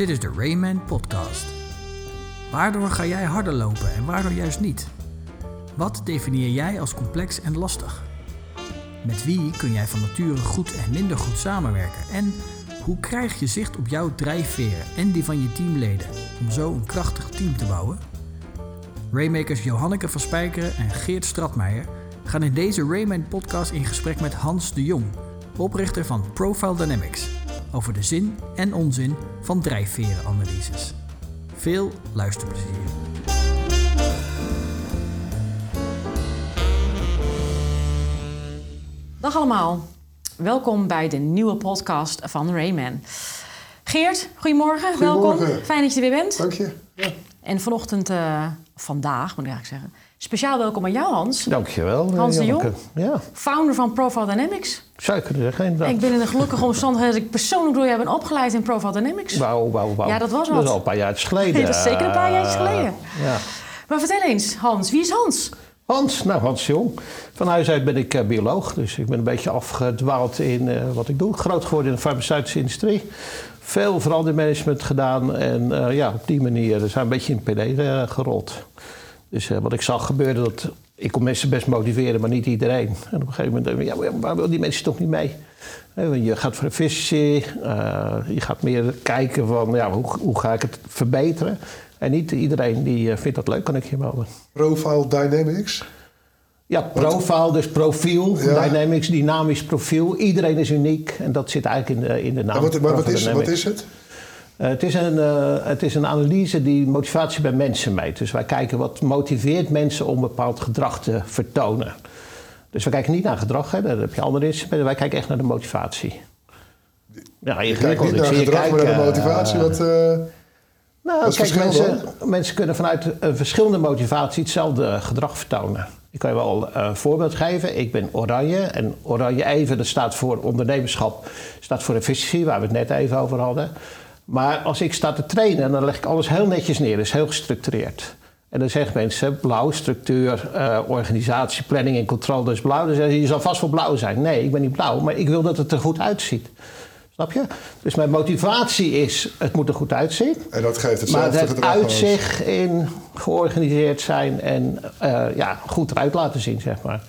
Dit is de Rayman Podcast. Waardoor ga jij harder lopen en waardoor juist niet? Wat definieer jij als complex en lastig? Met wie kun jij van nature goed en minder goed samenwerken? En hoe krijg je zicht op jouw drijfveren en die van je teamleden om zo een krachtig team te bouwen? Raymakers Johanneke van Spijkeren en Geert Stratmeijer gaan in deze Rayman podcast in gesprek met Hans de Jong, oprichter van Profile Dynamics, over de zin en onzin van drijfverenanalyses. Veel luisterplezier. Dag allemaal. Welkom bij de nieuwe podcast van Rayman. Geert, goedemorgen. Goedemorgen. Welkom. Fijn dat je er weer bent. Dank je. Ja. En vanochtend, eh, vandaag moet ik eigenlijk zeggen, speciaal welkom aan jou Hans. Dankjewel. eh, Hans de Janneke. Ja, Founder van Profile Dynamics. zou je kunnen zeggen inderdaad. Ik ben in de gelukkige omstandigheid dat ik persoonlijk door jou ben opgeleid in Profile Dynamics. Wauw, wauw, wauw. Ja, dat was Dat wat. is al een paar jaar geleden. Dat is zeker een paar jaar geleden. Ja. Maar vertel eens, Hans, wie is Hans? Hans, nou Hans Jong. Van huis uit ben ik eh, bioloog, dus ik ben een beetje afgedwaald in eh, wat ik doe. Groot geworden in de farmaceutische industrie. Veel verandermanagement gedaan en ja, op die manier zijn we een beetje in PD gerold. Dus eh, wat ik zag gebeuren, dat ik kon mensen best motiveren, maar niet iedereen. En op een gegeven moment ja, maar waar wil die mensen toch niet mee? Je gaat voor efficiëntie, eh, je gaat meer kijken van ja, hoe, hoe ga ik het verbeteren. En niet iedereen die eh, vindt dat leuk, kan ik je melden. Profile Dynamics. Ja, profile, dus profiel, Ja. dynamics, dynamisch profiel. Iedereen is uniek en dat zit eigenlijk in de, in de naam. En wat, maar wat, is, wat is het? Eh, het, is een, eh, het is een analyse die motivatie bij mensen meet. Dus wij kijken wat motiveert mensen om bepaald gedrag te vertonen. Dus we kijken niet naar gedrag, hè, daar heb je andere instrumenten. Wij kijken echt naar de motivatie. Ja, Je kijkt niet naar zie je gedrag, maar naar de kijken, motivatie. eh, Wat, eh, nou, kijk, mensen, mensen kunnen vanuit een verschillende motivatie hetzelfde gedrag vertonen. Ik kan je wel eh, een voorbeeld geven. Ik ben Oranje en Oranje even, dat staat voor ondernemerschap, staat voor efficiëntie, waar we het net even over hadden. Maar als ik sta te trainen, dan leg ik alles heel netjes neer, dus heel gestructureerd. En dan zeggen mensen, blauw, structuur, eh, organisatie, planning en controle, dus blauw. Dan zeggen ze, je zal vast wel blauw zijn. Nee, ik ben niet blauw, maar ik wil dat het er goed uitziet. Snap je? Dus mijn motivatie is, het moet er goed uitzien. en dat geeft Maar hetzelfde het gedrag als- uitzicht in georganiseerd zijn en eh, ja, goed eruit laten zien, zeg maar.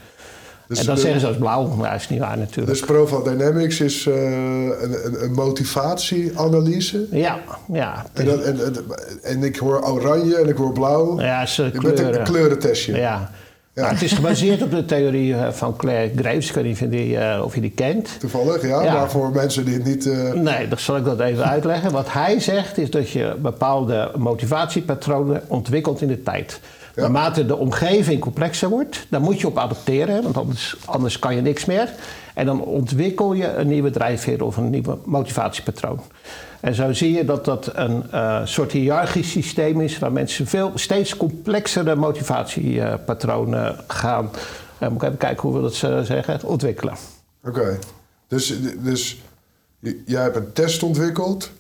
Dus en dat de- zeggen ze als blauw, maar dat is niet waar natuurlijk. Dus Profile Dynamics is eh, een, een, een motivatieanalyse. ja, ja. En, dat, en, en, en ik hoor oranje en ik hoor blauw. Ja, ze Je bent een kleuren. kleurentestje. Ja. Ja. Het is gebaseerd op de theorie eh, van Claire Graves. Ik weet niet of je die, eh, of je die kent. Toevallig, ja, Ja. Maar voor mensen die het niet... eh, Nee, dan zal ik dat even uitleggen. Wat hij zegt is dat je bepaalde motivatiepatronen ontwikkelt in de tijd. Naarmate de omgeving complexer wordt, dan moet je op adapteren, hè, want anders, anders kan je niks meer. En dan ontwikkel je een nieuwe drijfveer of een nieuwe motivatiepatroon. En zo zie je dat dat een eh, soort hiërarchisch systeem is, waar mensen veel steeds complexere motivatiepatronen gaan. eh, moet ik even kijken hoe we dat eh, zeggen, ontwikkelen. Oké. Dus, dus jij hebt een test ontwikkeld.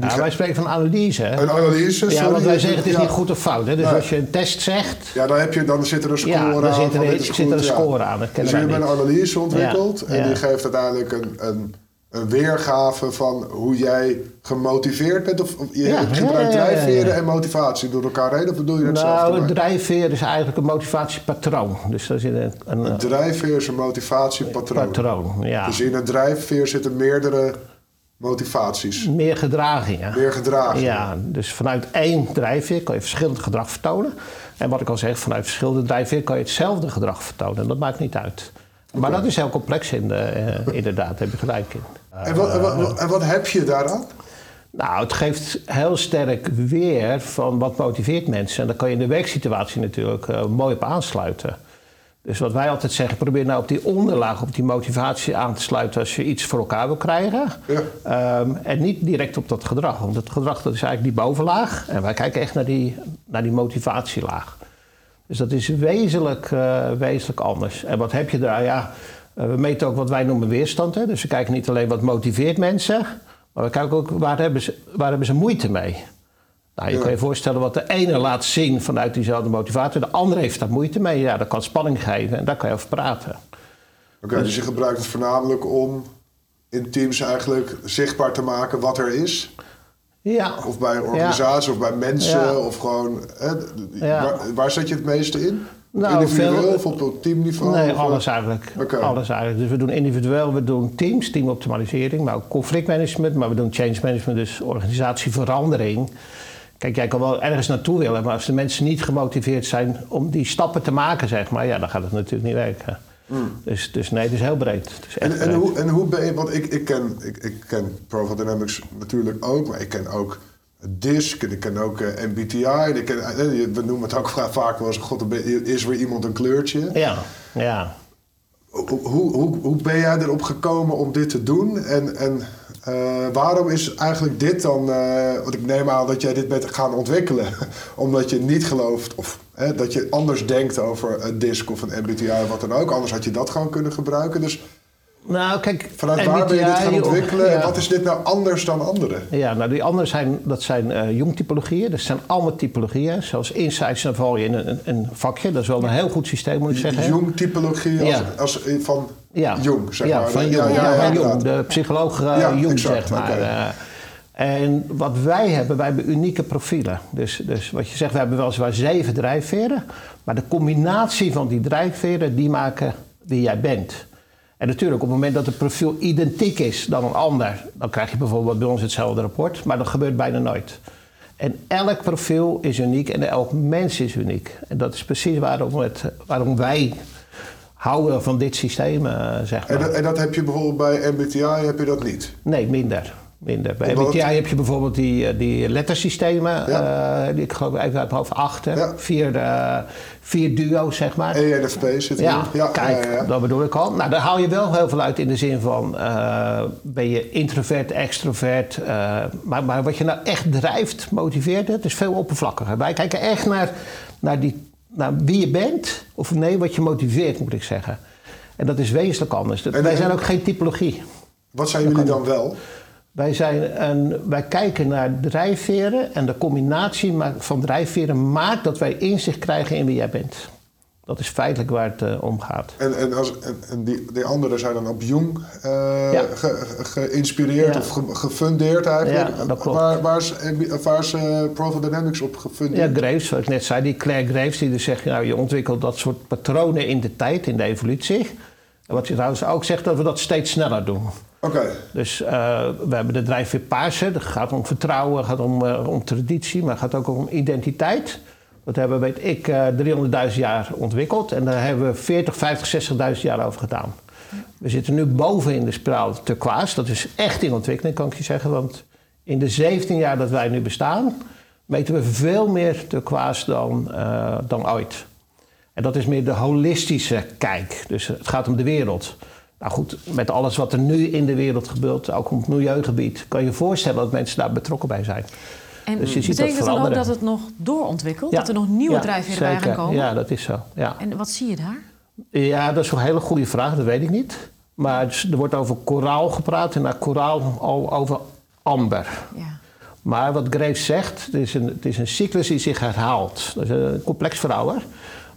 Ja, wij spreken van analyse. Hè? Een analyse, Ja, want wij zeggen het is Ja. niet goed of fout. Hè? Dus als je een test zegt, Ja, dan, heb je, dan zit er een score Ja, dan aan. zit er een- zit er een score aan, dat Dus je hebt een analyse ontwikkeld. En die geeft uiteindelijk een, een, een weergave van hoe jij gemotiveerd bent. Of, je gebruikt drijfveren en motivatie door elkaar heen. Of bedoel je hetzelfde? nou, een drijfveer is eigenlijk een motivatiepatroon. Dus daar zit een, een, Een drijfveer is een motivatiepatroon. patroon. Ja. Dus in een drijfveer zitten meerdere motivaties. Meer gedragingen. Meer gedragingen. Ja, dus vanuit één drijfveer kan je verschillend gedrag vertonen. En wat ik al zeg, vanuit verschillende drijfveer kan je hetzelfde gedrag vertonen. Dat maakt niet uit. Maar dat is heel complex in de, eh, inderdaad, daar heb je gelijk in. En, wat, en, wat, en wat heb je daaraan? Nou, het geeft heel sterk weer van wat motiveert mensen. En daar kan je in de werksituatie natuurlijk eh, mooi op aansluiten. Dus wat wij altijd zeggen, probeer nou op die onderlaag, op die motivatie aan te sluiten als je iets voor elkaar wil krijgen. Ja. Ehm, en niet direct op dat gedrag. Want het gedrag dat is eigenlijk die bovenlaag. En wij kijken echt naar die, naar die motivatielaag. Dus dat is wezenlijk, eh, wezenlijk anders. En wat heb je daar? Ja, eh, we meten ook wat wij noemen weerstand. Hè? Dus we kijken niet alleen wat motiveert mensen, maar we kijken ook waar hebben ze, waar hebben ze moeite mee. Nou, je Ja. kan je voorstellen wat de ene laat zien vanuit diezelfde motivatie, de andere heeft daar moeite mee. Ja, dat kan spanning geven en daar kan je over praten. Oké, dus je gebruikt het voornamelijk om in teams eigenlijk zichtbaar te maken wat er is. Ja. Of bij een organisatie of bij mensen? Ja. Of gewoon... Hè, Ja. waar, waar zet je het meeste in? Nou, Individueel veel- of op teamniveau? Nee, Of, eh, alles eigenlijk. Alles eigenlijk. Dus we doen individueel, we doen teams, teamoptimalisering, maar ook conflictmanagement, maar we doen change management, dus organisatieverandering. Kijk, jij kan wel ergens naartoe willen, maar als de mensen niet gemotiveerd zijn om die stappen te maken, zeg maar, ja, dan gaat het natuurlijk niet werken. Dus, dus nee, het is heel breed. Is Hmm. En, en, hoe, en hoe ben je, want ik, ik, ken, ik, ik ken Profile Dynamics natuurlijk ook, maar ik ken ook DISC en ik ken ook eh, MBTI. En ik ken, eh, we noemen het ook vaak wel eens, god, er is weer iemand een kleurtje. Ja, ja. Hoe, hoe, hoe, hoe ben jij erop gekomen om dit te doen? En, en eh, waarom is eigenlijk dit dan... want ik neem aan dat jij dit bent gaan ontwikkelen. omdat je niet gelooft... of hè, dat je anders denkt over een DISC of een MBTI of wat dan ook. Anders had je dat gewoon kunnen gebruiken. Dus Nou, kijk, vanuit waar ben je dit gaan ontwikkelen? En wat is dit nou anders dan andere? Ja, nou die andere zijn, dat zijn eh jongtypologieën. Dat zijn allemaal typologieën. Zoals Insights, dan val je in een, een, vakje. Dat is wel een heel goed systeem, moet ik zeggen. Als, als, van Ja. Jung, zeg ja, maar. Van Jung, Ja, van de psycholoog eh, Jung, exact, zeg maar. Eh, en wat wij hebben, wij hebben unieke profielen. Dus, dus wat je zegt, we hebben weliswaar zeven drijfveren. Maar de combinatie van die drijfveren, die maken wie jij bent. En natuurlijk, op het moment dat het profiel identiek is dan een ander... dan krijg je bijvoorbeeld bij ons hetzelfde rapport. Maar dat gebeurt bijna nooit. En elk profiel is uniek en elk mens is uniek. En dat is precies waarom, het, waarom wij houden van dit systeem, eh, zeg maar. En, dat, en dat heb je bijvoorbeeld bij MBTI heb je dat niet. Nee, minder. minder. Bij Omdat MBTI het- heb je bijvoorbeeld die, eh, die lettersystemen. Ja. eh, die, ik geloof even uit hoofd acht. Ja. Vier, eh, vier duo's, zeg maar. ENFP zit Ja. Ja, kijk, dat bedoel ik al. Nou, daar haal je wel heel veel uit in de zin van... ben je introvert, extrovert? maar, maar wat je nou echt drijft, motiveert, het is veel oppervlakkiger. Wij kijken echt naar, naar, die, naar wie je bent. Of nee, wat je motiveert, moet ik zeggen. En dat is wezenlijk anders. Dat- En- wij zijn ook geen typologie. Wat zijn jullie dan wel? Wij, zijn een, wij kijken naar drijfveren en de combinatie van drijfveren maakt dat wij inzicht krijgen in wie jij bent. Dat is feitelijk waar het eh, om gaat. En, en, als, en, en die, die anderen zijn dan op Jung eh, Ja. ge- ge- geïnspireerd Ja. of ge- gefundeerd eigenlijk. Ja, dat klopt. Waar, waar is, waar is eh, Dynamics op Ja, gefundeerd? Graves, wat ik net zei, die Claire Graves, die dus zegt, nou, je ontwikkelt dat soort patronen in de tijd, in de evolutie. En wat je trouwens ook zegt, dat we dat steeds sneller doen. Oké, Dus we hebben de drijfveer paarse, dat gaat om vertrouwen, gaat om, om traditie, maar gaat ook om identiteit. Dat hebben, weet ik, eh 300.000 jaar ontwikkeld en daar hebben we 40, 50, 60.000 jaar over gedaan. We zitten nu boven in de spiraal turquoise. Dat is echt in ontwikkeling, kan ik je zeggen. Want in de 17 jaar dat wij nu bestaan, meten we veel meer turquoise dan, eh, dan ooit. En dat is meer de holistische kijk. Dus het gaat om de wereld. Nou goed, met alles wat er nu in de wereld gebeurt, ook op het milieugebied, kan je je voorstellen dat mensen daar betrokken bij zijn. En Dus je ziet dat betekent dat dan ook dat het nog doorontwikkelt? Ja. Dat er nog nieuwe Ja, drijfveren bij gaan komen? Ja, dat is zo. Ja. En wat zie je daar? ja, dat is een hele goede vraag, dat weet ik niet. Maar er wordt over koraal gepraat en naar koraal al over amber. Ja. Maar wat Graves zegt, het is, een, het is een cyclus die zich herhaalt. Dat is een complex verhaal hoor.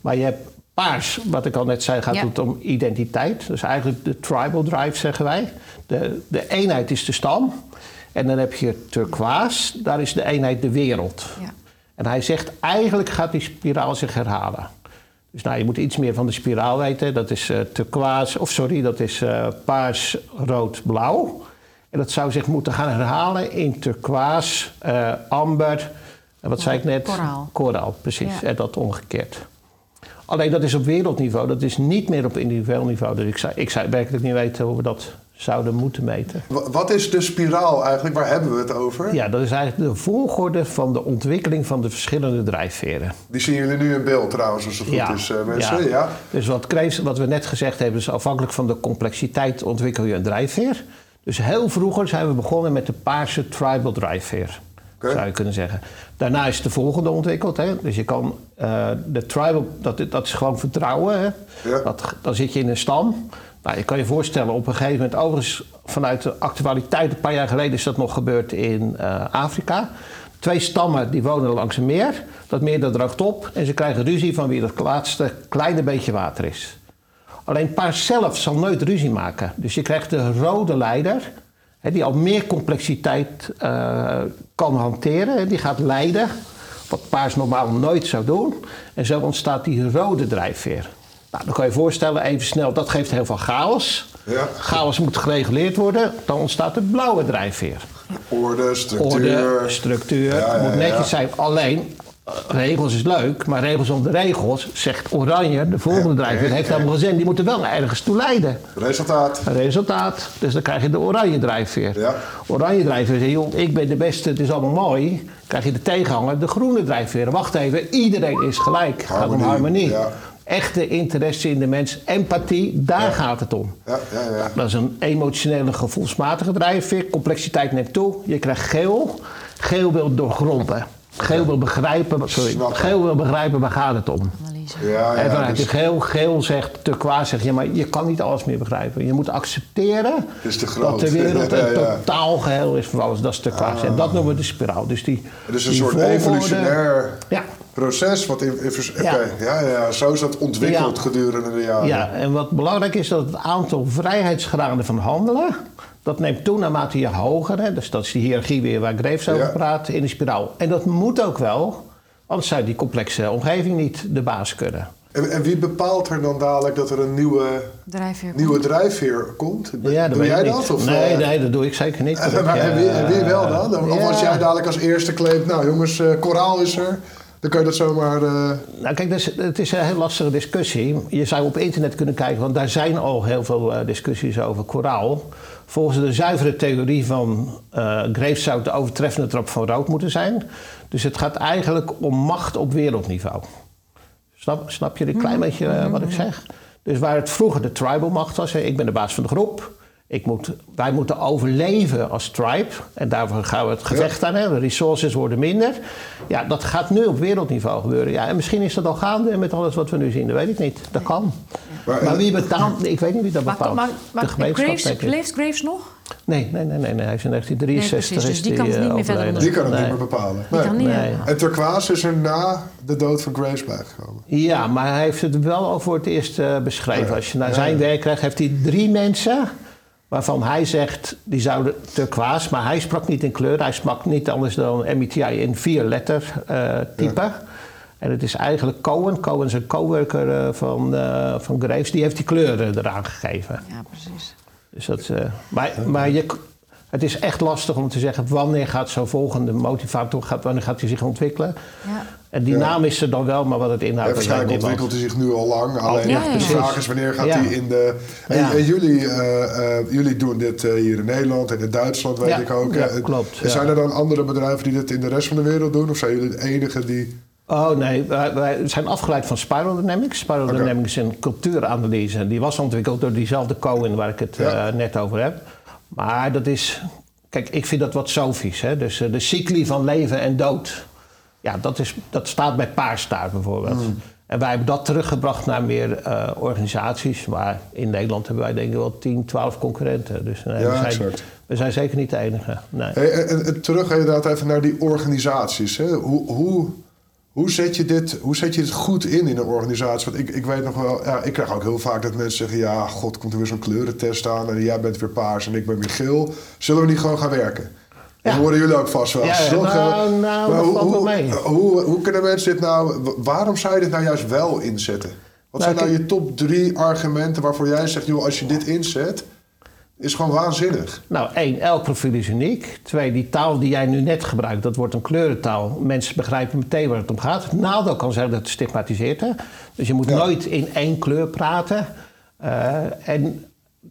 Maar je hebt paars, wat ik al net zei, gaat Ja. het om identiteit. Dus eigenlijk de tribal drive zeggen wij. De, de eenheid is de stam. En dan heb je turquoise, daar is de eenheid de wereld. Ja. En hij zegt eigenlijk gaat die spiraal zich herhalen. Dus nou, je moet iets meer van de spiraal weten. Dat is eh turquoise, of sorry, dat is eh, paars, rood, blauw. En dat zou zich moeten gaan herhalen in turquoise, eh, amber en wat zei ik net? Koraal. Koraal, precies. Ja. En dat omgekeerd. Alleen dat is op wereldniveau, dat is niet meer op individueel niveau. Dus ik zou, ik zou werkelijk niet weten hoe we dat zouden moeten meten. Wa- wat is de spiraal eigenlijk? Waar hebben we het over? Ja, dat is eigenlijk de volgorde van de ontwikkeling van de verschillende drijfveren. Die zien jullie nu in beeld trouwens, als het goed is, eh, mensen. Ja. Dus wat, Krees, wat we net gezegd hebben, is afhankelijk van de complexiteit ontwikkel je een drijfveer. Dus heel vroeger zijn we begonnen met de paarse tribal drijfveer. Oké. Zou je kunnen zeggen. Daarna is de volgende ontwikkeld. Hè? Dus je kan eh, de tribal, dat, dat is gewoon vertrouwen. Hè? Ja. Dat, dan zit je in een stam. Nou, je kan je voorstellen, op een gegeven moment, overigens vanuit de actualiteit, een paar jaar geleden is dat nog gebeurd in eh, Afrika. Twee stammen die wonen langs een meer. Dat meer dat droogt op en ze krijgen ruzie van wie het laatste kleine beetje water is. Alleen paars zelf zal nooit ruzie maken. Dus je krijgt de rode leider. hè, die al meer complexiteit eh, kan hanteren. hè, Die gaat leiden, wat paars normaal nooit zou doen. En zo ontstaat die rode drijfveer. Nou, dan kan je je voorstellen, even snel, dat geeft heel veel chaos. Ja. Chaos moet gereguleerd worden, dan ontstaat de blauwe drijfveer. Orde, structuur. Orde, structuur, Ja, het ja, moet netjes zijn. Alleen, eh, regels is leuk, maar regels om de regels, zegt Oranje, de volgende drijfveer, heeft helemaal geen zin. Die moeten wel ergens toe leiden. Resultaat. Resultaat, dus dan krijg je de oranje drijfveer. Ja. Oranje drijfveer zegt, joh, ik ben de beste, het is allemaal mooi. krijg je de tegenhanger, de groene drijfveer. Wacht even, iedereen is gelijk. Het gaat om Harmonie, harmonie. ja. Echte interesse in de mens, empathie, daar gaat het om. Ja, ja, ja. Dat is een emotionele, gevoelsmatige drijfveer. Complexiteit neemt toe. Je krijgt geel. Geel wil doorgronden. Geel wil begrijpen, sorry, Snappen. geel wil begrijpen waar gaat het om. En vanuit dus geel, geel zegt, turquoise zegt, ja, maar je kan niet alles meer begrijpen. Je moet accepteren te dat de wereld een Ja, ja. totaal geheel is voor alles. Dat is turquoise. En dat noemen we de spiraal. Dus die, het is een die soort evolutionair Ja. Proces. Wat in, Ja. Ja, ja, zo is dat ontwikkeld Ja. gedurende de jaren. Ja, en wat belangrijk is, dat het aantal vrijheidsgraden van handelen, dat neemt toe naarmate je hoger, hè, dus dat is die hiërarchie weer waar Graves over Ja. praat, in de spiraal. En dat moet ook wel, anders zou die complexe omgeving niet de baas kunnen. En, en wie bepaalt er dan dadelijk dat er een nieuwe, Drijfveer. nieuwe drijfveer komt? Ja, Doe jij dat? Of, nee, eh, nee, dat doe ik zeker niet. En, ik, maar- en wie, en wie wel eh, dan? Of als jij dadelijk als eerste claimt, nou jongens, eh, koraal is er. Dan kan je dat zomaar... eh, Nou, kijk, dus, het is een heel lastige discussie. Je zou op internet kunnen kijken, want daar zijn al heel veel eh, discussies over koraal. Volgens de zuivere theorie van eh Graves zou het de overtreffende trap van rood moeten zijn. Dus het gaat eigenlijk om macht op wereldniveau. Snap, snap je een klein beetje eh, wat ik zeg? Dus waar het vroeger de tribal macht was, hè, ik ben de baas van de groep. Ik moet, wij moeten overleven als tribe. En daarvoor gaan we het gevecht aan. Hè. De resources worden minder. Ja, dat gaat nu op wereldniveau gebeuren. Ja, en misschien is dat al gaande met alles wat we nu zien. Dat weet ik niet. Dat kan. Maar- Maar, wie betaalt? Ik weet niet wie dat bepaalt. maar, maar de gemeenschap, Graves, Graves nog? Nee, nee, nee, nee, nee. Hij is in 1963 Nee, precies. Dus is die kan het eh, niet meer verder die kan het Nee. niet meer bepalen. Die Nee. kan niet Nee. meer. En turquoise is er na de dood van Graves bijgekomen. Ja, maar hij heeft het wel al voor het eerst eh, beschreven. Ja. Als je naar Ja, zijn ja. werk krijgt, heeft hij drie mensen... waarvan hij zegt, die zouden turquoise... maar hij sprak niet in kleur. Hij sprak niet anders dan MBTI in vier letter eh, type. En het is eigenlijk Cohen. Cohen is een coworker eh, van, eh, van Graves. Die heeft die kleuren eraan gegeven. Ja, precies. Dus dat, eh, maar maar je, het is echt lastig om te zeggen... wanneer gaat zo'n volgende motivator... Gaat, wanneer gaat hij zich ontwikkelen? Ja. En die Ja. naam is er dan wel, maar wat het Ja, inhoudt... waarschijnlijk weet niemand. ontwikkelt hij zich nu al lang. Alleen Ja, ja, de ja. vraag is wanneer gaat Ja. hij in de... En, Ja. en jullie, eh, eh, jullie doen dit eh, hier in Nederland en in Duitsland, weet Ja, ik ook. ja, klopt, en ja. Zijn er dan andere bedrijven die dit in de rest van de wereld doen? Of zijn jullie de enige die... Oh nee, wij, wij zijn afgeleid van Spiral Dynamics. Spiral. Dynamics is een cultuuranalyse. Die was ontwikkeld door diezelfde Cohen waar ik het Ja. net over heb. Maar dat is... Kijk, ik vind dat wat sofisch. Hè? Dus de cycli van leven en dood. Ja, dat, is, dat staat bij Paarstaart bijvoorbeeld. Hmm. En wij hebben dat teruggebracht naar meer eh, organisaties. Maar in Nederland hebben wij denk ik wel 10, 12 concurrenten. Dus nee, Ja, we, zijn, exact. we zijn zeker niet de enige. Nee. Hey, en- en terug inderdaad even naar die organisaties. Hè? Hoe, hoe, hoe, zet je dit, hoe zet je dit goed in in een organisatie? Want ik, ik weet nog wel, ja, ik krijg ook heel vaak dat mensen zeggen... ja, god, komt er weer zo'n kleurentest aan... en jij bent weer paars en ik ben weer geel. Zullen we niet gewoon gaan werken? Dat Ja. horen jullie ook vast wel. Ja, ja, Toch, nou, nou, maar dat hoe, valt wel hoe, mee. Hoe, hoe kunnen mensen dit nou... wa- Waarom zou je dit nou juist wel inzetten? Wat Nou, zijn nou je top drie argumenten waarvoor jij zegt... joh, als je dit inzet, is gewoon waanzinnig. Nou, één, elk profiel is uniek. Twee, die taal die jij nu net gebruikt, dat wordt een kleurentaal. Mensen begrijpen meteen waar het om gaat. Nadeel kan zijn dat het stigmatiseert. Hè? Dus je moet Ja. nooit in één kleur praten. Eh, en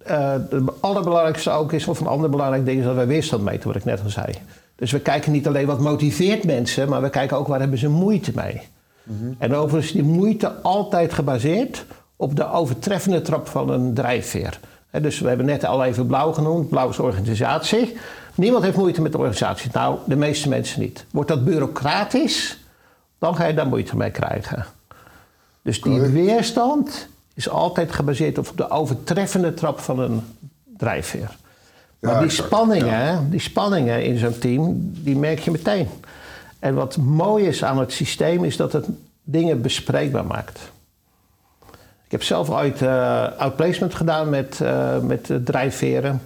eh het allerbelangrijkste ook is, of een ander belangrijk ding is dat wij weerstand meten, wat ik net al zei. Dus we kijken niet alleen wat motiveert mensen, maar we kijken ook waar hebben ze moeite mee. En overigens is die moeite altijd gebaseerd op de overtreffende trap van een drijfveer. Dus we hebben net al even blauw genoemd. Blauw is organisatie. Niemand heeft moeite met de organisatie. Nou, de meeste mensen niet. Wordt dat bureaucratisch, dan ga je daar moeite mee krijgen. Dus die weerstand is altijd gebaseerd op de overtreffende trap van een drijfveer. Maar Ja, die exact. spanningen, die spanningen in zo'n team, die merk je meteen. En wat mooi is aan het systeem, is dat het dingen bespreekbaar maakt. Ik heb zelf ooit eh outplacement gedaan met, eh met eh, drijfveren.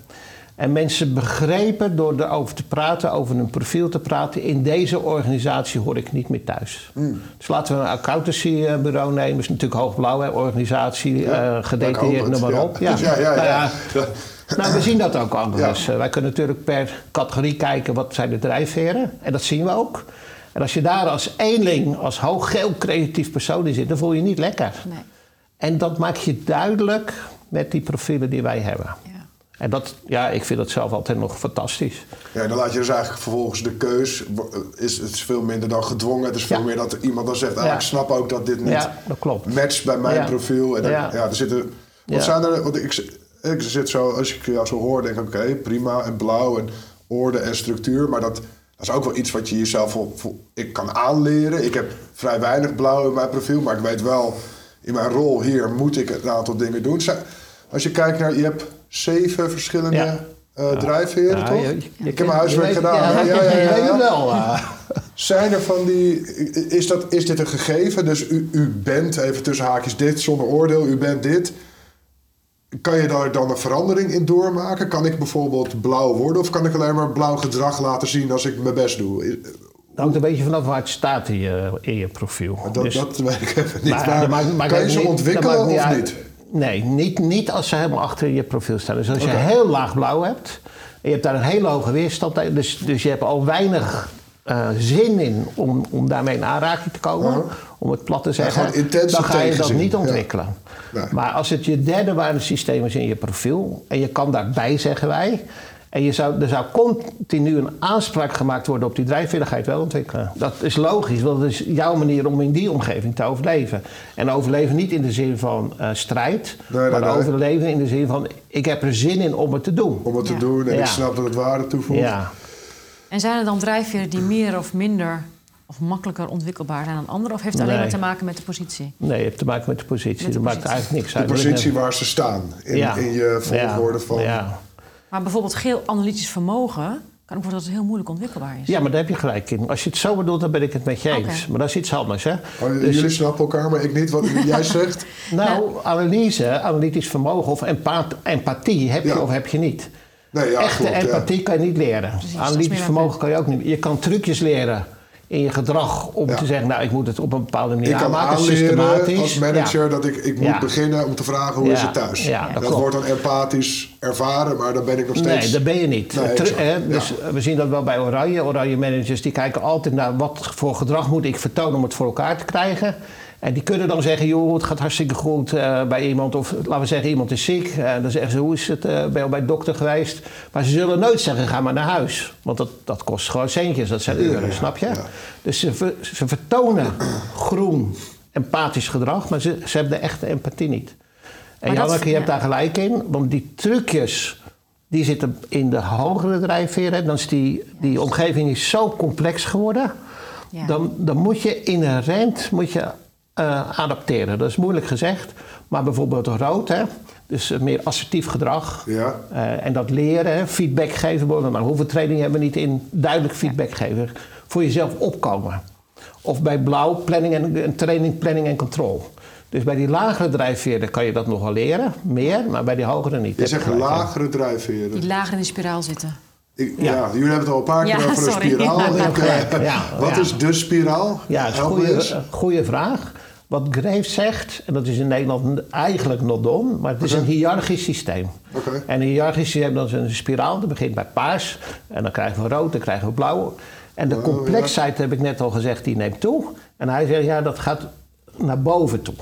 En mensen begrepen door erover te praten, over een profiel te praten. In deze organisatie hoor ik niet meer thuis. Hmm. Dus laten we een accountancybureau nemen. Dat is natuurlijk hoogblauw, hè, organisatie, Ja, eh gedetailleerd, noem maar op. ja. Ja, ja, Nou ja. Nou, we zien dat ook anders. Eh, Wij kunnen natuurlijk per categorie kijken wat zijn de drijfveren. En dat zien we ook. En als je daar als eenling, als hooggeel creatief persoon in zit, dan voel je je niet lekker. Nee. En dat maak je duidelijk met die profielen die wij hebben. En dat, ja, ik vind dat zelf altijd nog fantastisch. Ja, dan laat je dus eigenlijk vervolgens de keus. Is, het is veel minder dan gedwongen. Het is veel Ja. meer dat iemand dan zegt: ah, Ja. Ik snap ook dat dit niet Ja, dat klopt. matcht bij mijn profiel. En dan, ja. Er zitten. Wat zijn er. Want ik, ik zit zo, als ik jou zo hoor, denk ik: oké, prima en blauw en orde en structuur. Maar dat, dat is ook wel iets wat je jezelf vol- ik kan aanleren. Ik heb vrij weinig blauw in mijn profiel, maar ik weet wel, in mijn rol hier moet ik een aantal dingen doen. Als je kijkt naar, je hebt zeven verschillende Ja. eh, drijfveren, Ja, toch? je- je- ik heb mijn huiswerk gedaan. Ja? Ja, ja, wel. Zijn er van die. Is, dat, is dit een gegeven? Dus u, u bent, even tussen haakjes, dit zonder oordeel, u bent dit. Kan je daar dan een verandering in doormaken? Kan ik bijvoorbeeld blauw worden of kan ik alleen maar blauw gedrag laten zien als ik mijn best doe? Het hangt een beetje vanaf waar het staat in je, in je profiel. Dat, Dus- dat weet ik even niet. Maar Maar, kan je ze niet- ontwikkelen dat maakt of uit. niet? Nee, niet, niet als ze helemaal achter je profiel staan. Dus als je heel laag blauw hebt... en je hebt daar een hele hoge weerstand... tegen, dus, dus je hebt al weinig eh, zin in om, om daarmee in aanraking te komen... Uh-huh. om het plat te zeggen... dan ga je dat niet ja. ontwikkelen. Maar als het je derde waardesysteem is in je profiel... en je kan daarbij, zeggen wij... En je zou, er zou continu een aanspraak gemaakt worden op die het wel ontwikkelen. Dat is logisch, want dat is jouw manier om in die omgeving te overleven. En overleven niet in de zin van eh, strijd, Nee, nee, maar nee. overleven in de zin van ik heb er zin in om het te doen. Om het te doen en Ja. ik snap dat het waarde toevoegt. Ja, En zijn er dan drijfveren die meer of minder of makkelijker ontwikkelbaar zijn dan andere? Of heeft het alleen Nee. maar te maken met de positie? nee, het heeft te maken met de positie. Met de dat maakt eigenlijk niks De uit. Ik positie waar ze staan in, Ja. in je volgorde ja. van. Maar bijvoorbeeld geel analytisch vermogen kan ook worden dat het heel moeilijk ontwikkelbaar is. ja, maar daar heb je gelijk in. Als je het zo bedoelt, dan ben ik het met je eens. Maar dat is iets anders, hè? Oh, Dus- jullie snappen elkaar, maar ik niet. Wat jij zegt. Nou, analyse, analytisch vermogen of empa- empathie heb je Ja. of heb je niet. Nee, ja, Echte klopt, ja. empathie kan je niet leren. Analytisch vermogen kan je ook niet. Je kan trucjes leren in je gedrag om Ja. te zeggen, nou, ik moet het op een bepaalde manier Ik kan aanmaken, systematisch. als manager Ja. dat ik, ik moet Ja. beginnen om te vragen hoe is het thuis. Dat dat wordt dan empathisch ervaren, maar dan ben ik nog steeds... Nee, dat ben je niet. Nee, hè, dus we zien dat wel bij Oranje. Oranje managers die kijken altijd naar wat voor gedrag moet ik vertonen om het voor elkaar te krijgen. En die kunnen dan zeggen, joh, het gaat hartstikke goed eh, bij iemand. Of laten we zeggen, iemand is ziek. En dan zeggen ze, hoe is het, eh, ben je al bij de dokter geweest? Maar ze zullen nooit zeggen, ga maar naar huis. Want dat, dat kost gewoon centjes, dat zijn uren, ja, snap je? ja. Dus ze, ver- ze vertonen groen, empathisch gedrag. Maar ze, ze hebben de echte empathie niet. En dat- Janneke, je hebt daar gelijk in. Want die trucjes, die zitten in de hogere drijfveren. Dan is die, die omgeving is zo complex geworden. Ja. Dan, dan moet je inherent moet je, eh, adapteren. Dat is moeilijk gezegd. Maar bijvoorbeeld rood, hè? dus eh, meer assertief gedrag. Ja. Eh, en dat leren, hè, feedback geven. Nou, hoeveel training hebben we niet in duidelijk feedback geven? Voor jezelf opkomen. Of bij blauw, planning en, training, planning en control. Dus bij die lagere drijfveren kan je dat nog wel leren, meer, maar bij die hogere niet. Je zegt lagere drijfveren. Die lager in de spiraal zitten. Ik, ja. Ja. jullie hebben het al een paar keer Ja, over een sorry. spiraal. Ja, Ik, eh, ja, wat ja. is de spiraal? Ja, dat is een goede, een goede vraag. Wat Graves zegt, en dat is in Nederland eigenlijk not done, maar het is een hiërarchisch systeem. Oké. En een hiërarchisch systeem dat is een spiraal, dat begint bij paars, en dan krijgen we rood, dan krijgen we blauw. En de Oh, complexheid, heb ik net al gezegd, die neemt toe. En hij zegt, ja, dat gaat naar boven toe.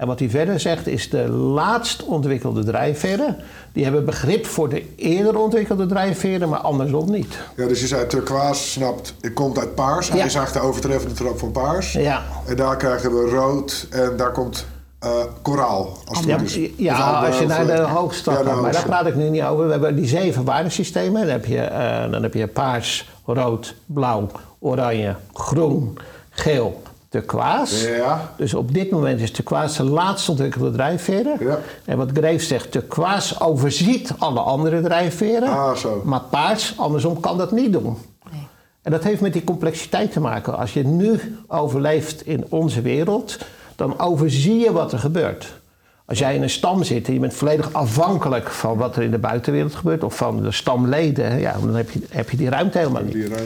En wat hij verder zegt is de laatst ontwikkelde drijfveren. Die hebben begrip voor de eerder ontwikkelde drijfveren, maar andersom niet. Ja, dus je zei turquoise snapt, het komt uit paars. Hij Ja. is eigenlijk de overtreffende trap van paars. Ja. En daar krijgen we rood en daar komt eh, koraal. Als het Ja, is. ja, als je naar de ja, gaat. de Maar daar praat ik nu niet over. We hebben die zeven waardesystemen. Dan heb je, eh, dan heb je paars, rood, blauw, oranje, groen, geel, turquoise. Ja. Dus op dit moment is turquoise de laatst ontwikkelde drijfveren. Ja. En wat Graves zegt, turquoise overziet alle andere drijfveren. Ah, zo. Maar paars, andersom, kan dat niet doen. Nee. En dat heeft met die complexiteit te maken. Als je nu overleeft in onze wereld, dan overzie je wat er gebeurt. Als jij in een stam zit en je bent volledig afhankelijk van wat er in de buitenwereld gebeurt, of van de stamleden, ja, dan heb je, heb je die ruimte helemaal niet. Die ruimte.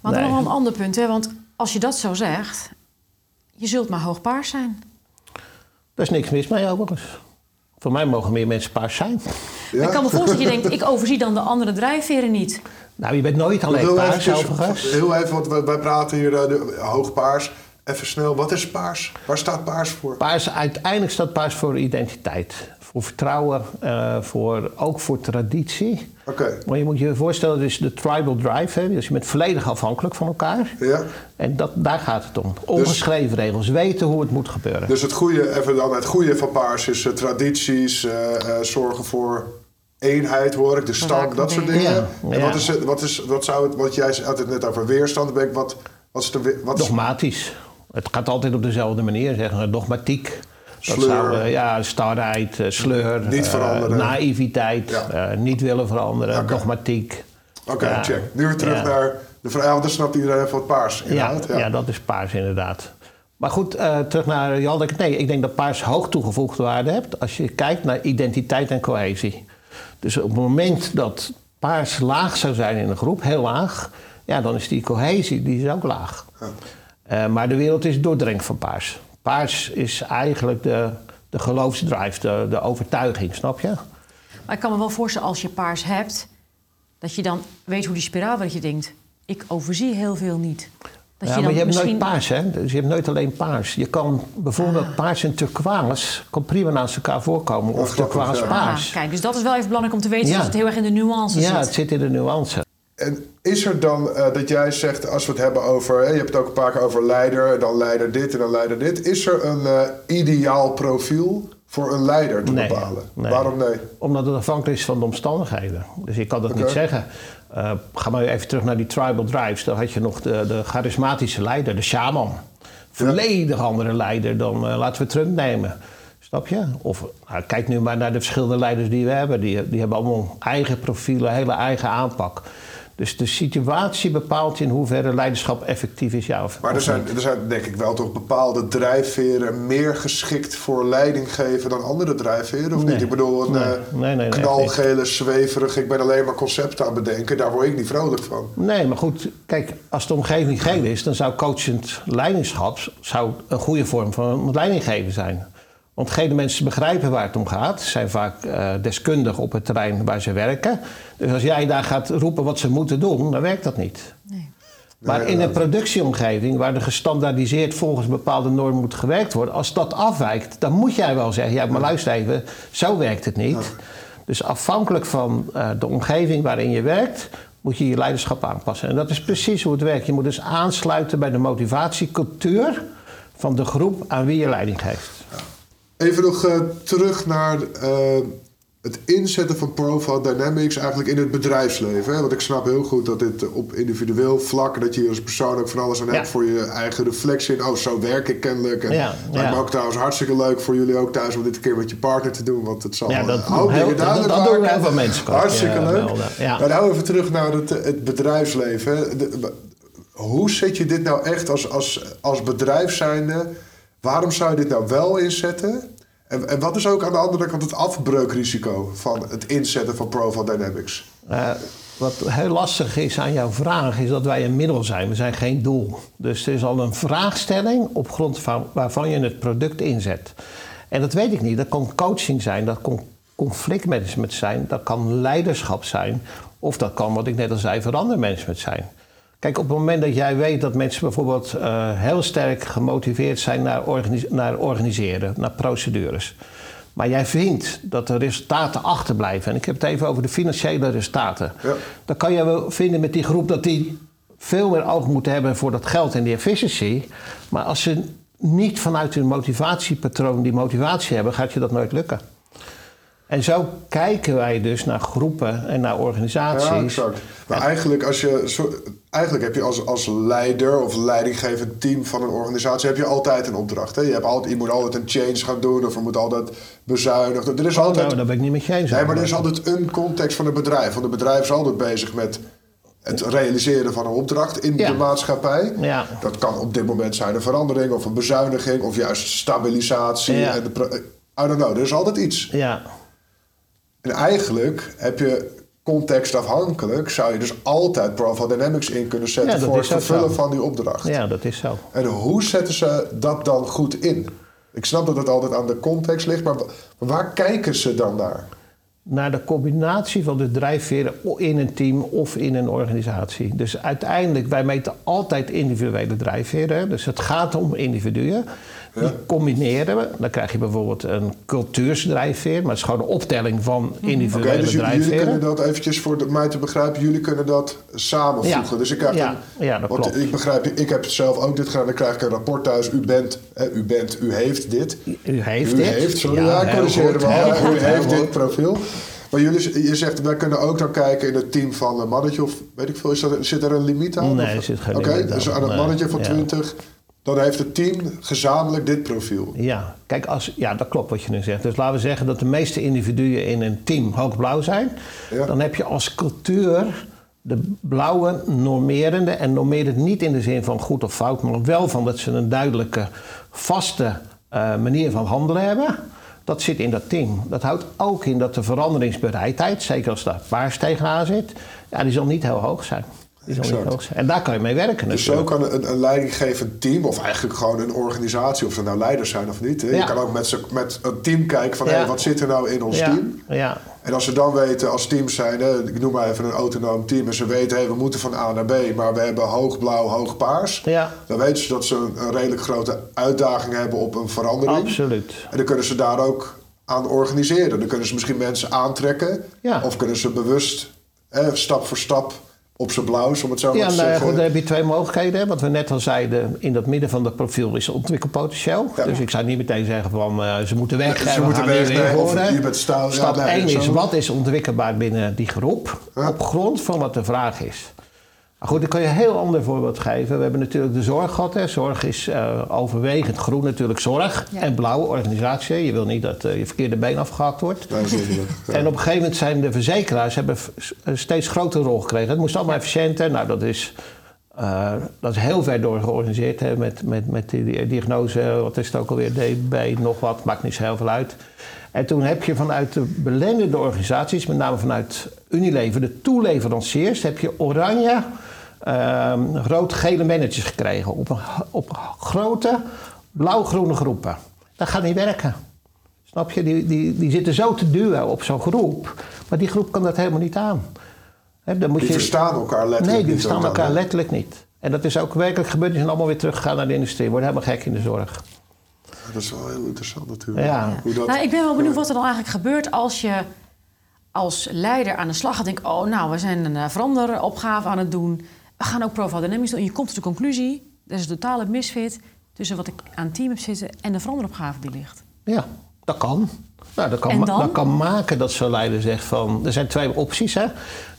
Maar dan Nee. nog wel een ander punt, hè? want als je dat zo zegt, je zult maar hoogpaars zijn. Daar is niks mis mee overigens. Voor mij mogen meer mensen paars zijn. Ja? Ik kan me voorstellen dat je denkt, ik overzie dan de andere drijfveren niet. Nou, je bent nooit alleen Heel paars overigens. Heel even, want wij, wij praten hier eh, de, hoog paars. Even snel, wat is paars? Waar staat paars voor? Paars, uiteindelijk staat paars voor identiteit. Voor vertrouwen, eh, voor, ook voor traditie. Oké, Maar je moet je voorstellen, dus de tribal drive, hè, dus je bent volledig afhankelijk van elkaar. ja. En dat, daar gaat het om. Ongeschreven regels, weten hoe het moet gebeuren. Dus het goede, even dan het goede van paars is eh, tradities, eh, eh, zorgen voor eenheid, hoor ik, de stam, dat soort dingen. Ja, En ja. wat, is, wat, is, wat zou het, wat jij had het net over weerstand, ben ik, wat, wat is de, wat is, Dogmatisch. Het gaat altijd op dezelfde manier, zeggen we. Dogmatiek. Dat Sleur. zou, eh, ja, starheid, eh, sleur. Niet eh, veranderen. naïviteit, Ja. niet willen veranderen, dogmatiek. Oké, Ja. check. Nu weer terug Ja. naar de vraag, ja, want dan snapt iedereen wat paars Ja, inhoudt. ja. dat is paars inderdaad. Maar goed, terug naar Jan. Nee, ik denk dat paars hoog toegevoegde waarde hebt als je kijkt naar identiteit en cohesie. Dus op het moment dat paars laag zou zijn in een groep, heel laag, ja, dan is die cohesie die is ook laag. Maar de wereld is doordrenkt van paars. Paars is eigenlijk de, de geloofsdrive, de, de overtuiging, snap je? Maar ik kan me wel voorstellen, als je paars hebt, dat je dan weet hoe die spiraal wat je denkt. Ik overzie heel veel niet. Dat ja, je maar je hebt misschien... nooit paars, hè? Dus je hebt nooit alleen paars. Je kan bijvoorbeeld paars en turquoise kan prima naast elkaar voorkomen. Of turquoise ja. paars. Ah, kijk, dus dat is wel even belangrijk om te weten Ja. dat het heel erg in de nuance Ja, zit. het zit in de nuance. En is er dan eh, dat jij zegt, als we het hebben over, hè, je hebt het ook een paar keer over leider, dan leider dit en dan leider dit. Is er een eh, ideaal profiel voor een leider te Nee, bepalen? nee. Waarom nee? Omdat het afhankelijk is van de omstandigheden. Dus je kan dat niet zeggen. Eh, ga maar even terug naar die tribal drives. Daar had je nog de, de charismatische leider, de shaman. Volledig andere leider dan, laten we Trump nemen. Snap je? Of nou, kijk nu maar naar de verschillende leiders die we hebben. Die, die hebben allemaal eigen profielen, hele eigen aanpak. Dus de situatie bepaalt in hoeverre leiderschap effectief is, ja of Maar er zijn, er zijn denk ik wel toch bepaalde drijfveren meer geschikt voor leiding geven dan andere drijfveren, of Nee. niet? Ik bedoel, een Nee. eh, Nee, knalgele, zweverig, ik ben alleen maar concepten aan het bedenken, daar word ik niet vrolijk van. Nee, maar goed, kijk, als de omgeving geel is, dan zou coachend leiderschap zou een goede vorm van leidinggeven zijn. Want gele mensen begrijpen waar het om gaat, zijn vaak eh, deskundig op het terrein waar ze werken. Dus als jij daar gaat roepen wat ze moeten doen, dan werkt dat niet. Nee. Maar in een productieomgeving waar er gestandaardiseerd volgens bepaalde normen moet gewerkt worden, als dat afwijkt, dan moet jij wel zeggen: ja, maar luister even, zo werkt het niet. Dus afhankelijk van eh, de omgeving waarin je werkt, moet je je leiderschap aanpassen. En dat is precies hoe het werkt. Je moet dus aansluiten bij de motivatiecultuur van de groep aan wie je leiding geeft. Even nog eh, terug naar eh, het inzetten van Profile Dynamics eigenlijk in het bedrijfsleven. Hè? Want ik snap heel goed dat dit op individueel vlak, dat je hier als persoon ook van alles aan Ja. hebt voor je eigen reflectie. En oh, zo werk ik kennelijk. En Ja, ja. ook trouwens hartstikke leuk voor jullie ook thuis om dit een keer met je partner te doen. Want het zal Ja, dat- heel- dingen duidelijk dat- dat doen heel veel mensen, Hartstikke je leuk. melden, ja. Maar nou even terug naar het, het bedrijfsleven. De- hoe zet je dit nou echt als, als, als bedrijf zijnde? Waarom zou je dit nou wel inzetten? En, en wat is ook aan de andere kant het afbreukrisico van het inzetten van Profile Dynamics? Eh, wat heel lastig is aan jouw vraag, is dat wij een middel zijn. We zijn geen doel. Dus er is al een vraagstelling op grond van waarvan je het product inzet. En dat weet ik niet. Dat kan coaching zijn, dat kan conflictmanagement zijn, dat kan leiderschap zijn. Of dat kan, wat ik net al zei, verandermanagement zijn. Kijk, op het moment dat jij weet dat mensen bijvoorbeeld eh, heel sterk gemotiveerd zijn naar, organis- naar organiseren, naar procedures. Maar jij vindt dat de resultaten achterblijven. En ik heb het even over de financiële resultaten. Ja. Dan kan je wel vinden met die groep dat die veel meer oog moeten hebben voor dat geld en die efficiëntie. Maar als ze niet vanuit hun motivatiepatroon die motivatie hebben, gaat je dat nooit lukken. En zo kijken wij dus naar groepen en naar organisaties. Ja, exact. Maar eigenlijk, als je, eigenlijk heb je als, als leider of leidinggevend team van een organisatie... heb je altijd een opdracht. Hè? Je, hebt altijd, je moet altijd een change gaan doen of er moet altijd bezuinigd Er is Oh, altijd, nou, daar ben ik niet met je eens. nee, maar er is altijd een context van een bedrijf. Want een bedrijf is altijd bezig met het realiseren van een opdracht in Ja. de maatschappij. Ja. Dat kan op dit moment zijn een verandering of een bezuiniging... of juist stabilisatie. En de I don't know, er is altijd iets. Ja, En eigenlijk heb je contextafhankelijk, zou je dus altijd Profile Dynamics in kunnen zetten Ja, voor het vervullen zo. van die opdracht. ja, dat is zo. En hoe zetten ze dat dan goed in? Ik snap dat het altijd aan de context ligt, maar wa- maar waar kijken ze dan naar? naar de combinatie van de drijfveren in een team of in een organisatie. Dus uiteindelijk, wij meten altijd individuele drijfveren. Dus het gaat om individuen. Die combineren we. Dan krijg je bijvoorbeeld een cultuursdrijfveer, maar het is gewoon een optelling van Oké, individuele dus j- jullie kunnen dat eventjes voor de, mij te begrijpen, jullie kunnen dat samenvoegen. Ja. Dus ik krijg Ja, een, ja, dat want klopt. ik begrijp, ik heb zelf ook dit gedaan, dan krijg ik een rapport thuis. U bent, hè, u bent, u heeft dit. U heeft u dit. heeft, sorry, Ja, ja, goed, me al. U heeft dit profiel. Maar jullie, je zegt, wij kunnen ook dan kijken in het team van een mannetje of weet ik veel, is dat, zit er een limiet aan? Nee, Of- er zit geen Oké, limiet dus aan. aan het mannetje van ja. 20, dan heeft het team gezamenlijk dit profiel. Ja, kijk, als, ja, dat klopt wat je nu zegt. Dus laten we zeggen dat de meeste individuen in een team hoogblauw zijn. Ja. Dan heb je als cultuur de blauwe normerende. En normerend niet in de zin van goed of fout, maar wel van dat ze een duidelijke, vaste eh, manier van handelen hebben. Dat zit in dat team. Dat houdt ook in dat de veranderingsbereidheid, zeker als daar paars tegenaan zit, ja, die zal niet heel hoog zijn. Die zal niet Exact. hoog zijn. En daar kan je mee werken Dus zo kan een, een leidinggevend team, of eigenlijk gewoon een organisatie, of ze nou leiders zijn of niet. Hè? Je kan ook met, met een team kijken van Ja. hey, wat zit er nou in ons ja, team. ja, En als ze dan weten als teams zijn, hè, ik noem maar even een autonoom team, en ze weten hey, we moeten van A naar B, maar we hebben hoog blauw, hoog paars. ja, Dan weten ze dat ze een, een redelijk grote uitdaging hebben op een verandering. absoluut. En dan kunnen ze daar ook aan organiseren. Dan kunnen ze misschien mensen aantrekken. Of kunnen ze bewust hè, stap voor stap op zijn blauws, om het zo maar Ja, te nou ja, zeggen. goed, dan heb je twee mogelijkheden. hè. Wat we net al zeiden, in dat midden van dat profiel is ontwikkelpotentieel. Ja. Dus ik zou niet meteen zeggen van eh, ze moeten weg. Ze we moeten weg, weer nee, of je bent ja, Stap nee, 1 is zo. wat is ontwikkelbaar binnen die groep Ja. op grond van wat de vraag is. Maar goed, ik kan je een heel ander voorbeeld geven. We hebben natuurlijk de zorg gehad. Hè. Zorg is eh, overwegend groen natuurlijk zorg. Ja. En blauw organisatie. Je wil niet dat eh, je verkeerde been afgehakt wordt. Ja. En op een gegeven moment zijn de verzekeraars hebben een steeds grotere rol gekregen. Het moest allemaal efficiënter. Nou, dat is, eh, dat is heel ver door georganiseerd. Hè, met, met, met die diagnose, wat is het ook alweer, DB, nog wat, maakt niet zo heel veel uit. En toen heb je vanuit de belendende organisaties, met name vanuit Unilever, de toeleveranciers, heb je oranje, ehm, rood-gele managers gekregen. Op, een, op grote blauw-groene groepen. Dat gaat niet werken. Snap je? Die, die, die zitten zo te duwen op zo'n groep. Maar die groep kan dat helemaal niet aan. Dan moet Die je... verstaan elkaar letterlijk Nee, die niet verstaan elkaar dan, letterlijk niet. En dat is ook werkelijk gebeurd. Die zijn allemaal weer teruggegaan naar de industrie. Worden helemaal gek in de zorg. Dat is wel heel interessant natuurlijk. Ja. Hoe dat, Nou, ik ben wel benieuwd wat er dan eigenlijk gebeurt als je als leider aan de slag gaat. Denk, oh, nou, we zijn een eh, veranderopgave aan het doen. We gaan ook Profile Dynamics doen. En je komt tot de conclusie, er is een totale misfit tussen wat ik aan het team heb zitten en de veranderopgave die ligt. Ja, dat kan. Nou, dat, kan dat kan maken dat zo'n leider zegt van... Er zijn twee opties, hè.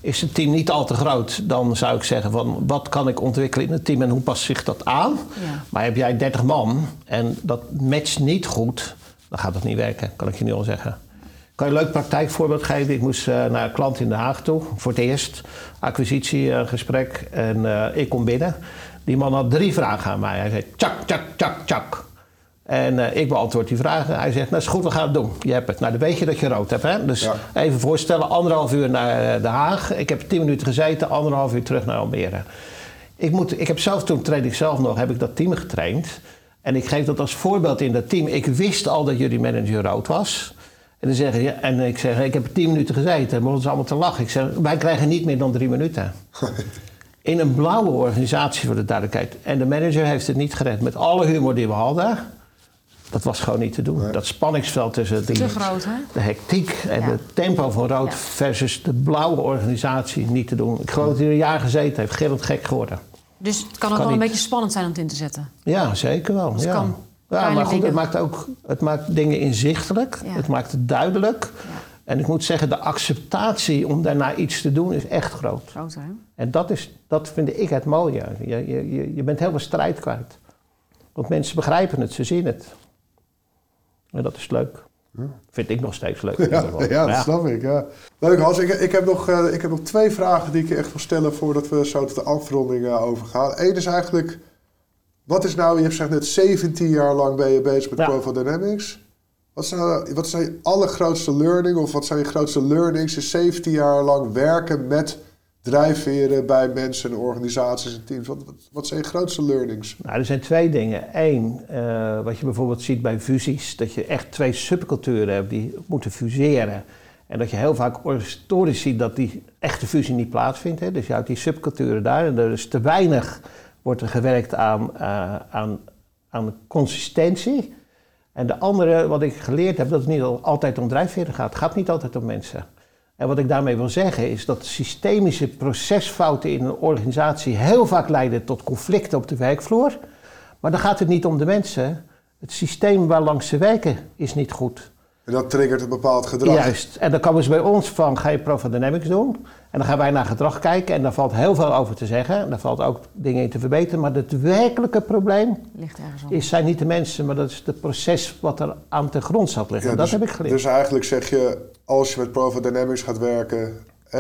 Is het team niet al te groot, dan zou ik zeggen van... Wat kan ik ontwikkelen in het team en hoe past zich dat aan? Ja. Maar heb jij 30 man en dat matcht niet goed... dan gaat dat niet werken, kan ik je nu al zeggen. Ik kan je een leuk praktijkvoorbeeld geven. Ik moest eh, naar een klant in Den Haag toe, voor het eerst. Acquisitiegesprek. en eh, ik kom binnen. Die man had drie vragen aan mij. Hij zei, tjak, tjak, tjak, tjak. En eh, ik beantwoord die vragen. Hij zegt, nou is goed, we gaan het doen. Je hebt het. Nou, dan weet je dat je rood hebt. Hè? Dus Ja. even voorstellen, anderhalf uur naar eh, Den Haag. Ik heb tien minuten gezeten, anderhalf uur terug naar Almere. Ik, moet, ik heb zelf, toen train ik zelf nog, heb ik dat team getraind. En ik geef dat als voorbeeld in dat team. Ik wist al dat jullie manager rood was. En, dan zeggen, ja, en ik zeg, ik heb tien minuten gezeten. En begonnen ze allemaal te lachen. Ik zeg, wij krijgen niet meer dan drie minuten. In een blauwe organisatie voor de duidelijkheid. En de manager heeft het niet gered. Met alle humor die we hadden. Dat was gewoon niet te doen. Dat spanningsveld tussen die, Te groot, hè? de hectiek en Ja. het tempo van rood Ja. versus de blauwe organisatie niet te doen. Ik geloof dat hij er een jaar gezeten heeft. Gillend gek geworden. Dus het kan ook Kan wel een beetje spannend zijn om het in te zetten. Ja, zeker wel. het ja. kan. ja, maar goed, het maakt ook het maakt dingen inzichtelijk. Ja. Het maakt het duidelijk. Ja. En ik moet zeggen, de acceptatie om daarna iets te doen is echt groot. Groot, hè? En dat, is, dat vind ik het mooie. Je, je, je, je bent heel veel strijd kwijt. Want mensen begrijpen het, ze zien het. En dat is leuk. Vind ik nog steeds leuk. in Ja, ieder geval. ja, dat snap ik. Ja. Leuk Hans, ik, ik, heb nog, eh, ik heb nog twee vragen die ik je echt wil stellen voordat we zo tot de afronding eh, overgaan. Eén is eigenlijk, wat is nou, je hebt gezegd net 17 jaar lang ben je bezig met. Profile Dynamics. Wat zijn, wat zijn je allergrootste learning of wat zijn je grootste learnings in 17 jaar lang werken met drijfveren bij mensen, organisaties en teams? Wat, wat, zijn je grootste learnings? Nou, er zijn twee dingen. Eén, eh, wat je bijvoorbeeld ziet bij fusies, dat je echt twee subculturen hebt die moeten fuseren. En dat je heel vaak historisch ziet dat die echte fusie niet plaatsvindt. Hè. Dus je houdt die subculturen daar en er is te weinig wordt er gewerkt aan, uh, aan, aan consistentie. En de andere, wat ik geleerd heb, dat het niet altijd om drijfveren gaat. Het gaat niet altijd om mensen. En wat ik daarmee wil zeggen is dat systemische procesfouten in een organisatie heel vaak leiden tot conflicten op de werkvloer. Maar dan gaat het niet om de mensen. Het systeem waar langs ze werken is niet goed. En dat triggert een bepaald gedrag. Juist. En dan komen ze bij ons van, ga je Profodynamics doen? En dan gaan wij naar gedrag kijken en daar valt heel veel over te zeggen. En daar valt ook dingen in te verbeteren. Maar het werkelijke probleem Ligt ergens op. is, zijn niet de mensen, maar dat is het proces wat er aan de grond zat liggen. Ja, dat dus, heb ik geleerd. Dus eigenlijk zeg je, als je met Profit Dynamics gaat werken,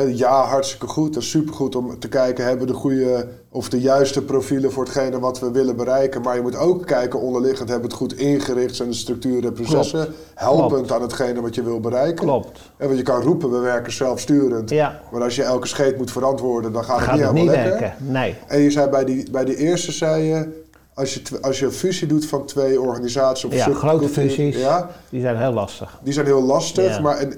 ja, hartstikke goed. Dat is supergoed om te kijken, hebben we de goede of de juiste profielen voor hetgene wat we willen bereiken. Maar je moet ook kijken onderliggend, hebben we het goed ingericht, zijn de structuren en processen Klopt. helpend Klopt. aan hetgene wat je wil bereiken. Klopt. En want je kan roepen, we werken zelfsturend. Ja. Maar als je elke scheet moet verantwoorden, dan gaat, Gaat het niet niet helemaal lekker. werken? Nee. En je zei bij die, bij die eerste, zei je, als je, als je een fusie doet van twee organisaties of Ja, grote fusies, Ja, die zijn heel lastig. die zijn heel lastig. Ja. Maar en,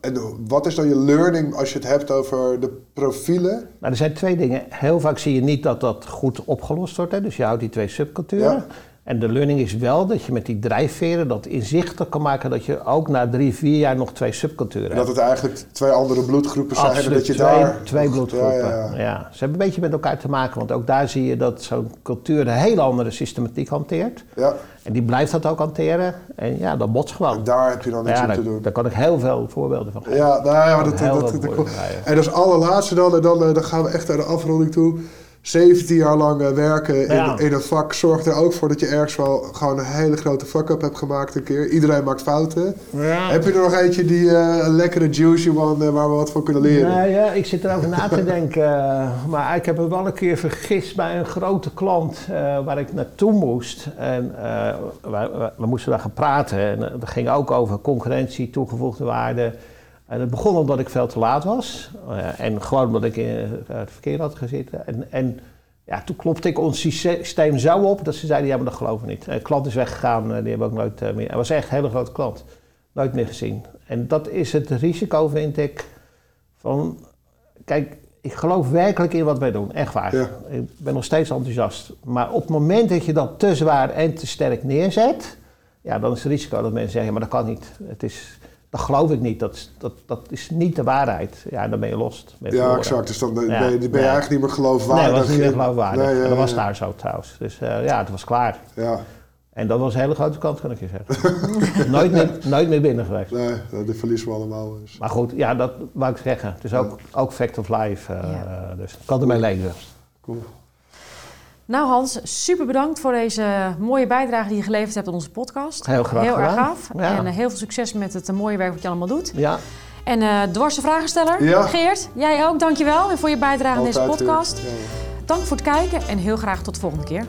en wat is dan je learning als je het hebt over de profielen? Maar er zijn twee dingen. Heel vaak zie je niet dat dat goed opgelost wordt. Hè? Dus je houdt die twee subculturen. Ja. En de learning is wel dat je met die drijfveren dat inzichtelijk kan maken dat je ook na drie, vier jaar nog twee subculturen En hebt. dat het eigenlijk twee andere bloedgroepen zijn. en dat je twee, daar. twee bloedgroepen. Ja, Ja, ja. Ze hebben een beetje met elkaar te maken, want ook daar zie je dat zo'n cultuur een hele andere systematiek hanteert. Ja, En die blijft dat ook hanteren. En ja, dat botst gewoon. en daar heb je dan iets ja, op te doen. daar kan ik heel veel voorbeelden van geven. Ja, nou ja, dat, dat, dat, dat-. En als allerlaatste dan, en dan, eh, dan gaan we echt naar de afronding toe. 17 jaar lang eh, werken in, Ja. in een vak zorgt er ook voor dat je ergens wel gewoon een hele grote fuck-up hebt gemaakt een keer. Iedereen maakt fouten. Ja. Heb je er nog eentje die eh, een lekkere juicy one eh, waar we wat van kunnen leren? Nou ja, ik zit erover na te denken. Maar ik heb me wel een keer vergist bij een grote klant waar ik naartoe moest. En we, we- moesten daar gaan praten. En dat ging ook over concurrentie, toegevoegde waarde. En het begon omdat ik veel te laat was. Eh, en gewoon omdat ik in eh, het verkeer had gezeten. En, en ja, toen klopte ik ons systeem zo op dat ze zeiden, ja, maar dat geloven we niet. De klant is weggegaan, eh, die hebben we ook nooit eh, meer. Hij was echt een hele grote klant. Nooit meer gezien. En dat is het risico, vind ik, van... Kijk, ik geloof werkelijk in wat wij doen, echt waar. Ja. Ik ben nog steeds enthousiast. Maar op het moment dat je dat te zwaar en te sterk neerzet... Ja, dan is het risico dat mensen zeggen, maar dat kan niet. Het is, dat geloof ik niet, dat, is- dat, dat is niet de waarheid. Ja, dan ben je los. Ben je Ja, verloren. exact. Dus dan ben, Ja, ben je, ben je eigenlijk niet meer geloofwaardig. Nee, dat was niet meer geloofwaardig. Nee, ja, en dat was daar zo trouwens. Dus eh, ja, het was klaar. Ja, En dat was een hele grote kans, kan ik je zeggen. nooit, meer, nooit meer binnen geweest. nee, dat verliezen we allemaal. Dus. Maar goed, ja, dat wou ik zeggen. Het is ook, ook fact of life. eh, Ja. Dus ik kan ermee leven. Cool. Nou Hans, super bedankt voor deze mooie bijdrage die je geleverd hebt aan onze podcast. Heel graag Heel erg gedaan. gaaf. Ja. En eh, heel veel succes met het eh, mooie werk wat je allemaal doet. Ja, En eh dwarse vragensteller, Ja. Geert, jij ook, dankjewel en voor je bijdrage aan deze podcast. Ja. Dank voor het kijken en heel graag tot de volgende keer.